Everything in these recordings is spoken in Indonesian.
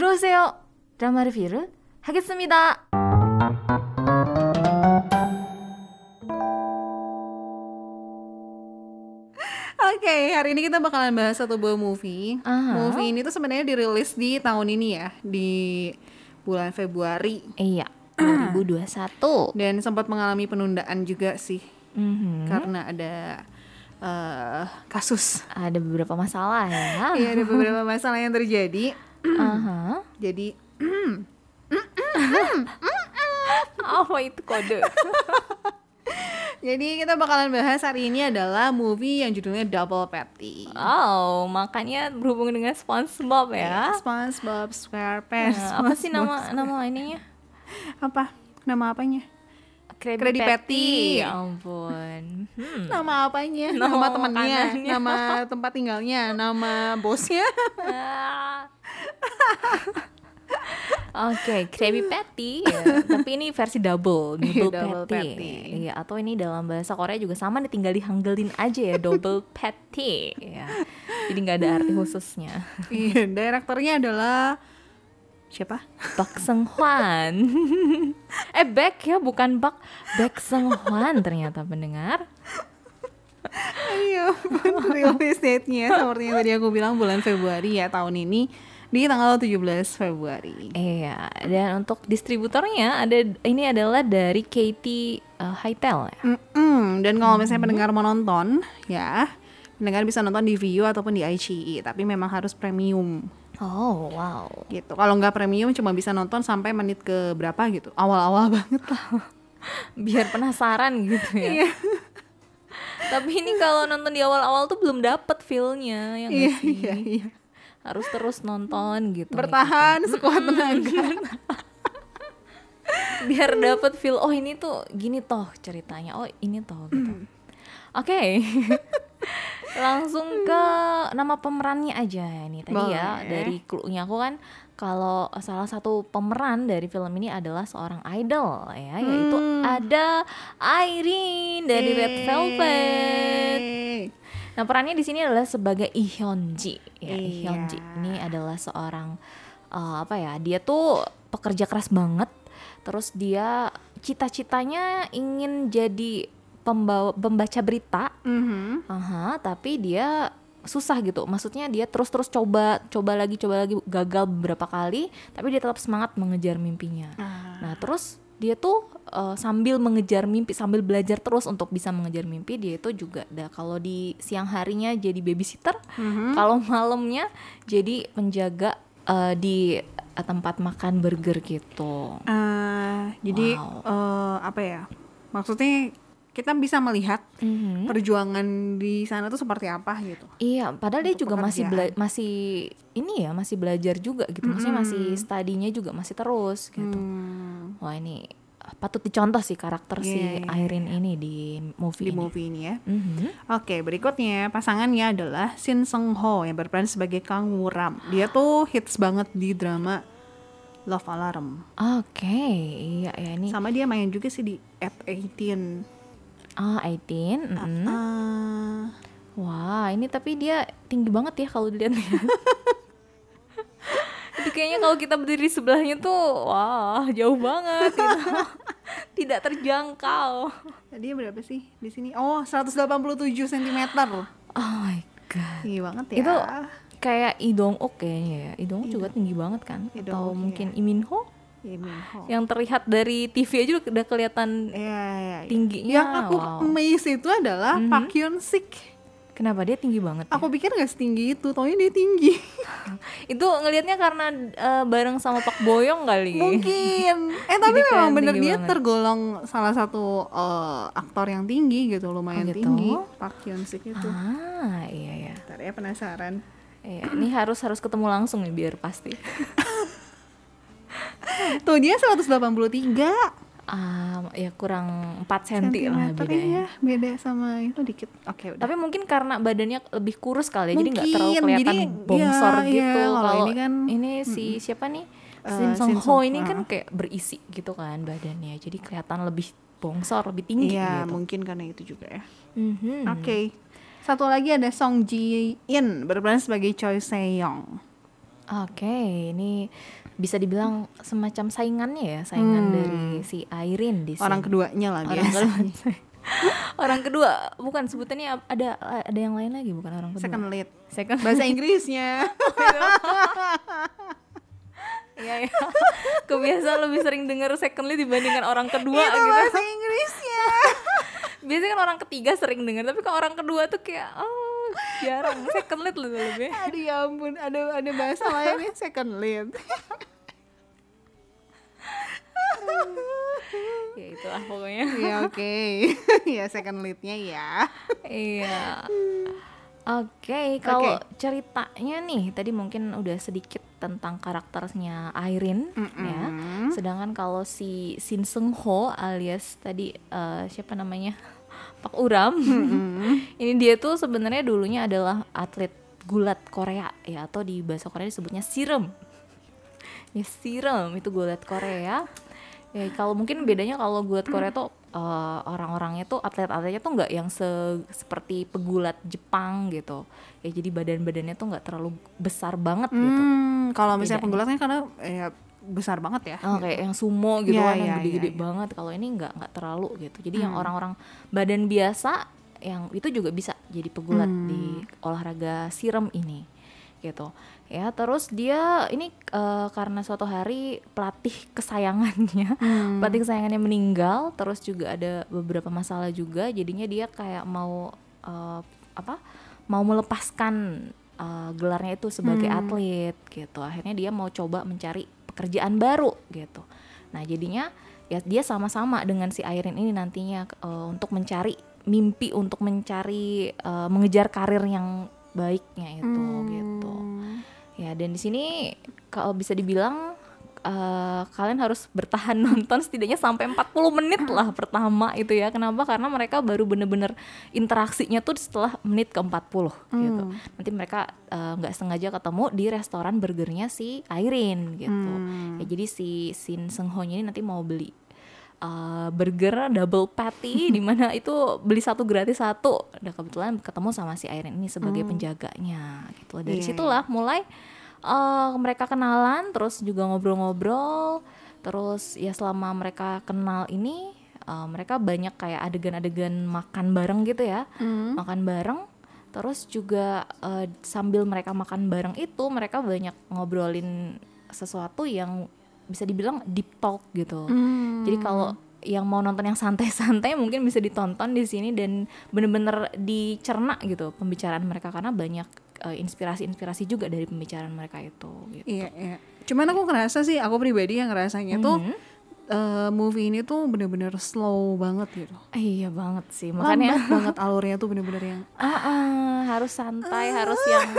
들어오세요. 드라마 리뷰를 하겠습니다. Oke, hari ini kita bakalan bahas satu buah movie. Aha. Movie ini tuh sebenarnya dirilis di tahun ini ya, di bulan Februari Iya, 2021. dan sempat mengalami penundaan juga sih Mhm. karena ada eh, kasus. Ada beberapa masalah ya. Iya, ada beberapa masalah yang terjadi. Aha. Jadi Apa itu kode? Jadi kita bakalan bahas hari ini adalah movie yang judulnya Double Patty. Oh, makanya berhubung dengan SpongeBob ya. SpongeBob SquarePants. Nah, apa sih nama nama ininya? apa? Nama apanya? Krabby, Krabby Patty. Ya ampun. Hmm. Nama apanya? Nama Nama, temannya, nama tempat tinggalnya, nama bosnya. Oke, Krabby Patty. ya. Tapi ini versi double, double, Double patty. patty. Iya, atau ini dalam bahasa Korea juga sama nih tinggal dihanggelin aja ya, double patty. Ya. Jadi nggak ada arti khususnya. Iya, direkturnya adalah siapa? Bak Seng Hwan. eh, Baek ya, bukan Bak. Baek Seng Hwan ternyata pendengar. Iya, release date-nya seperti yang tadi aku bilang bulan Februari ya tahun ini di tanggal 17 Februari. Iya, dan untuk distributornya ada ini adalah dari Katie uh, Hightail ya. Mm-mm, Dan kalau misalnya pendengar mau nonton, ya pendengar bisa nonton di View ataupun di ICI, tapi memang harus premium Oh, wow. gitu. Kalau nggak premium cuma bisa nonton sampai menit ke berapa gitu, awal-awal banget lah. Biar penasaran gitu ya. Iya. Tapi ini kalau nonton di awal-awal tuh belum dapet feel-nya ya nggak Iya, sih? iya, iya. Harus terus nonton gitu. Bertahan sekuat tenaga. Biar dapet feel oh ini tuh gini toh ceritanya. Oh, ini toh gitu. Oke. Langsung ke nama pemerannya aja ini tadi ya Boleh. dari clue-nya aku kan kalau salah satu pemeran dari film ini adalah seorang idol ya yaitu Hmm. ada Irene dari Red Velvet. Nah perannya di sini adalah sebagai Lee Hyun Ji. Ya, Iya. Ini adalah seorang eh, apa ya? Dia tuh pekerja keras banget. Terus dia cita-citanya ingin jadi pembawa pembaca berita. Mhm. Aha, tapi dia susah gitu. Maksudnya dia terus-terus coba, coba lagi, coba lagi, gagal beberapa kali, tapi dia tetap semangat mengejar mimpinya. Ah. Nah, terus dia tuh uh, sambil mengejar mimpi, sambil belajar terus untuk bisa mengejar mimpi, dia itu juga ada kalau di siang harinya jadi babysitter, Mhm. kalau malamnya jadi penjaga uh, di uh, tempat makan burger gitu. Ah, jadi Wow. eh, apa ya? Maksudnya kita bisa melihat Mhm. perjuangan di sana tuh seperti apa gitu. Iya, padahal dia juga masih bela- pekerjaan. masih ini ya, masih belajar juga gitu. Maksudnya masih studinya juga masih terus gitu. Hmm, Wah, ini patut dicontoh sih karakter si Iya, iya, Irene ini di movie di ini. movie ini ya. Mhm. Oke, berikutnya pasangannya adalah Shin Seung Ho yang berperan sebagai Kang Woo-ram. Dia tuh hits banget di drama Love Alarm. Oke, iya ya ini Sama dia main juga sih di At 18. Ah 18. mhm. Ah, Wah, ini tapi dia tinggi banget ya kalau dilihat. Jadi kayaknya kalau kita berdiri di sebelahnya tuh, wah jauh banget gitu. Tidak terjangkau. dia berapa sih di sini? Oh, 187 cm. Oh my god. Tinggi banget ya. Itu kayak Idong Ok kayaknya ya. Idong juga tinggi banget kan? Lee Atau mungkin Imin Ho Lee Min Ho. yang terlihat dari TV aja udah kelihatan Iya, iya, iya. tingginya. Yang aku wow. amazed itu adalah Park Hyun Sik. Kenapa dia tinggi banget? ya? Aku pikir nggak setinggi itu, taunya dia tinggi. Itu ngelihatnya karena eh, bareng sama Pak Boyong kali. Mungkin. Eh tapi Jadi memang bener dia banget. tergolong salah satu eh, aktor yang tinggi gitu, lumayan Oh, gitu? tinggi. Park Hyun Sik itu. Ah, iya ya. Ntar ya penasaran. Iya, ini harus harus ketemu langsung nih biar pasti. Tuh dia 183 Ah, ya kurang 4 cm lah sentimeter bedanya. ya, beda sama itu dikit. Oke, udah. Tapi mungkin karena badannya lebih kurus kali ya, jadi nggak terlalu Mungkin, kelihatan jadi, bongsor iya, gitu. iya, kalau ini kan, ini si siapa nih? Shin Sung Shin Ho ini kan ah. kayak berisi gitu kan badannya. Jadi kelihatan lebih bongsor, lebih tinggi Iya, gitu. mungkin karena itu juga ya. Mhm. Oke. Satu lagi ada Song Ji In berperan sebagai Choi Se Young. Oke, ini bisa dibilang semacam saingannya ya, saingan Hmm. dari si Airin di sini. Orang keduanya lah Orang biasa. kedua. orang kedua, bukan sebutannya ada ada yang lain lagi bukan orang kedua. Second lead. Second. Bahasa Inggrisnya. Iya, iya. Kebiasaan lebih sering denger second lead dibandingkan orang kedua Itu gitu. bahasa Inggrisnya. Biasanya kan orang ketiga sering denger, tapi kalau orang kedua tuh kayak oh jarang second lead lebih lebih. Aduh ya ampun, ada ada bahasa lainnya second lead. Ya itulah pokoknya. ya oke. ya second leadnya ya. Iya. Oke, kalau ceritanya nih tadi mungkin udah sedikit tentang karakternya Airin ya. Sedangkan kalau si Shin Seung Ho alias tadi eh, siapa namanya? Pak Uram. ini dia tuh sebenarnya dulunya adalah atlet gulat Korea ya atau di bahasa Korea disebutnya sirem. Ya sirem itu gulat Korea. Ya kalau mungkin bedanya kalau gulat Korea tuh eh, orang-orangnya tuh atlet-atletnya tuh nggak yang se- seperti pegulat Jepang gitu. Ya jadi badan-badannya tuh nggak terlalu besar banget gitu. Hmm, kalau misalnya penggulatnya karena ya besar banget ya. Oh, kayak yang sumo gitu Iya, kan iya, yang gede-gede iya, iya. banget. Kalau ini nggak nggak terlalu gitu. Jadi yang orang-orang badan biasa yang itu juga bisa jadi pegulat di olahraga sirem ini gitu. Ya, terus dia ini eh, karena suatu hari pelatih kesayangannya, pelatih kesayangannya meninggal, terus juga ada beberapa masalah juga. Jadinya dia kayak mau eh, apa? Mau melepaskan eh, gelarnya itu sebagai atlet gitu. Akhirnya dia mau coba mencari pekerjaan baru gitu. Nah, jadinya ya dia sama-sama dengan si Airin ini nantinya eh, untuk mencari mimpi untuk mencari eh, mengejar karir yang baiknya itu gitu. Ya, dan di sini kalau bisa dibilang eh, kalian harus bertahan nonton setidaknya sampai 40 menit lah pertama itu ya. Kenapa? Karena mereka baru bener-bener interaksinya tuh setelah menit ke 40 gitu. Nanti mereka eh, nggak sengaja ketemu di restoran burgernya si Airin gitu. Ya, jadi si Shin Seung Ho ini nanti mau beli uh, burger double patty di mana itu beli satu gratis satu. Dan kebetulan ketemu sama si Airin ini sebagai penjaganya gitu. Dari Iya, situlah mulai uh, mereka kenalan terus juga ngobrol-ngobrol. Terus ya selama mereka kenal ini uh, mereka banyak kayak adegan-adegan makan bareng gitu ya. Makan bareng Terus juga uh, sambil mereka makan bareng itu mereka banyak ngobrolin sesuatu yang bisa dibilang deep talk gitu. Jadi kalau yang mau nonton yang santai-santai mungkin bisa ditonton di sini dan bener-bener dicerna gitu pembicaraan mereka karena banyak uh, inspirasi-inspirasi juga dari pembicaraan mereka itu. Gitu. Iya, iya. Cuman aku ngerasa sih, aku pribadi yang ngerasanya tuh eh, movie ini tuh bener-bener slow banget gitu. Eh, iya banget sih makanya Lambat banget alurnya tuh bener-bener yang ah, ah, harus santai harus yang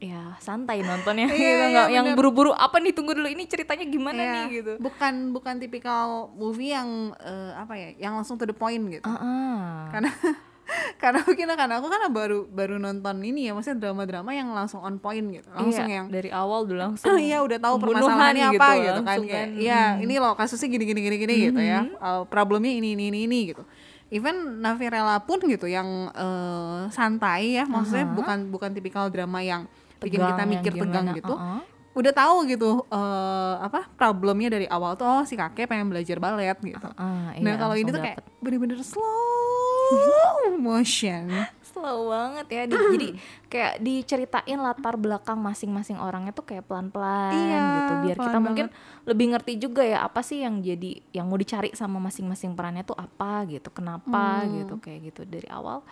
ya santai nontonnya. Iya, gitu iya, nggak yang buru-buru apa nih tunggu dulu ini ceritanya gimana Iya, nih? Gitu. Bukan bukan tipikal movie yang eh, apa ya, yang langsung to the point gitu. Ah, ah. Karena karena mungkin karena aku kan baru baru nonton ini ya, maksudnya drama-drama yang langsung on point gitu. Langsung Iya, yang dari awal udah langsung iya udah tahu permasalahannya apa gitu, kan. Kayak iya ini loh kasusnya gini gini gini gini gitu ya. Uh, problemnya ini ini ini ini gitu. Even Navirella pun gitu yang uh, santai ya maksudnya bukan bukan tipikal drama yang bikin Tegang kita mikir tegang gimana, gitu uh-uh. udah tahu gitu uh, apa problemnya dari awal tuh oh si kakek pengen belajar balet gitu nah iya, kalau ini tuh kayak dapet. bener-bener slow motion slow banget ya Di- jadi kayak diceritain latar belakang masing-masing orangnya tuh kayak pelan-pelan Iya, gitu biar kita pelan mungkin lebih ngerti juga ya apa sih yang jadi yang mau dicari sama masing-masing perannya tuh apa gitu kenapa Hmm. gitu kayak gitu dari awal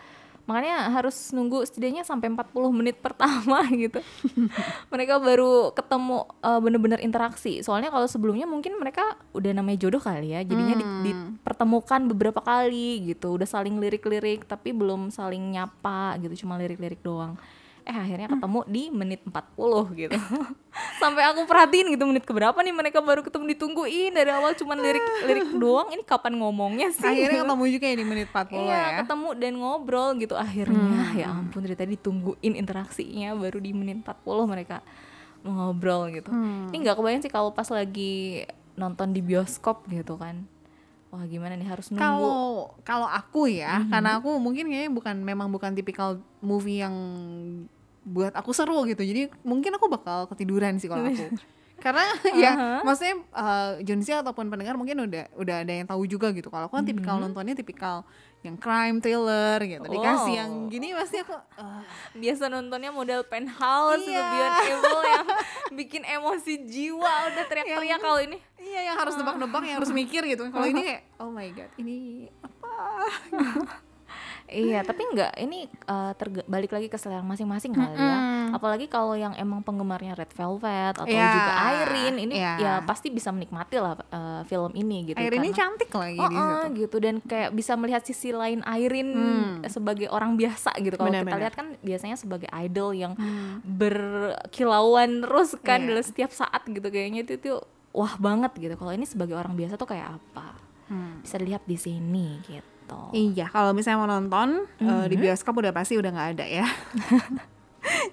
makanya harus nunggu setidaknya sampai 40 menit pertama gitu. Mereka baru ketemu eh, bener-bener interaksi. Soalnya kalau sebelumnya mungkin mereka udah namanya jodoh kali ya. Jadinya di- Hmm. dipertemukan beberapa kali gitu. Udah saling lirik-lirik tapi belum saling nyapa gitu. Cuma lirik-lirik doang eh akhirnya ketemu di menit 40 gitu. Sampai aku perhatiin gitu menit keberapa nih mereka baru ketemu ditungguin. Dari awal cuma lirik lirik doang ini kapan ngomongnya sih? Akhirnya ketemu juga ya di menit 40 Iya, ya? ketemu dan ngobrol gitu. Akhirnya. Ya ampun dari tadi ditungguin interaksinya baru di menit 40 mereka ngobrol gitu. Ini nggak kebayang sih kalau pas lagi nonton di bioskop gitu kan. Wah, gimana nih harus nunggu. Kalau kalau aku ya, karena aku mungkin kayaknya bukan memang bukan tipikal movie yang buat aku seru gitu. Jadi mungkin aku bakal ketiduran sih kalau aku. Karena ya maksudnya uh, Jonsi ataupun pendengar mungkin udah udah ada yang tahu juga gitu. Kalau aku kan tipikal nontonnya tipikal yang crime thriller gitu. Dikasih Wow. yang gini pasti aku uh, biasa nontonnya model penthouse Iya. Beyond Evil yang bikin emosi jiwa. Udah teriak-teriak kalau ini. Iya yang harus nebak-nebak yang harus mikir gitu. Kalau ini kayak oh my god ini apa Iya, tapi enggak ini uh, balik lagi ke selera masing-masing kali ya. Apalagi kalau yang emang penggemarnya Red Velvet atau Iya, juga Irene, ini iya. ya pasti bisa menikmati lah uh, film ini gitu. air ini cantik lagi Oh, di oh, situ gitu dan kayak bisa melihat sisi lain Irene sebagai orang biasa gitu. Kalau kita lihat kan biasanya sebagai idol yang berkilauan terus kan Iya. dalam setiap saat gitu kayaknya itu tuh wah banget gitu. Kalau ini sebagai orang biasa tuh kayak apa? Hmm. Bisa dilihat di sini gitu. Iya, kalau misalnya mau nonton eh, di bioskop udah pasti udah nggak ada ya.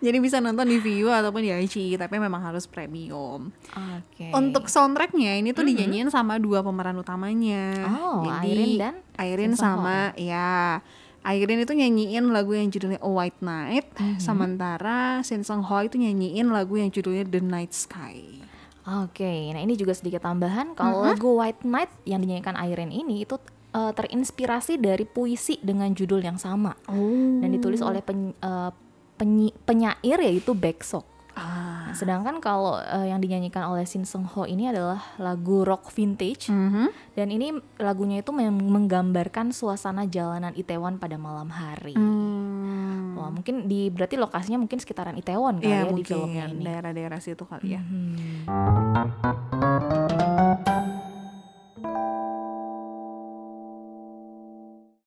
Jadi bisa nonton di Viu ataupun di ICI, tapi memang harus premium. Oke. Untuk soundtracknya ini tuh dinyanyiin sama dua pemeran utamanya. Oh, Jadi, Irene dan Irene Ho sama ya. Irene itu nyanyiin lagu yang judulnya A White Night, sementara Shin Sung Ho itu nyanyiin lagu yang judulnya The Night Sky. Oke, nah ini juga sedikit tambahan kalau lagu White Night yang dinyanyikan Irene ini itu uh, terinspirasi dari puisi dengan judul yang sama Oh. dan ditulis oleh pen- uh, penyi- penyair yaitu Baeksok. Ah. Nah, sedangkan kalau uh, yang dinyanyikan oleh Shin Sung Ho ini adalah lagu rock vintage Mhm. dan ini lagunya itu menggambarkan suasana jalanan Itaewon pada malam hari. Hmm. Wah, mungkin di berarti lokasinya mungkin sekitaran Itaewon kali Iya ya di filmnya ini. daerah-daerah situ kali ya. Hmm.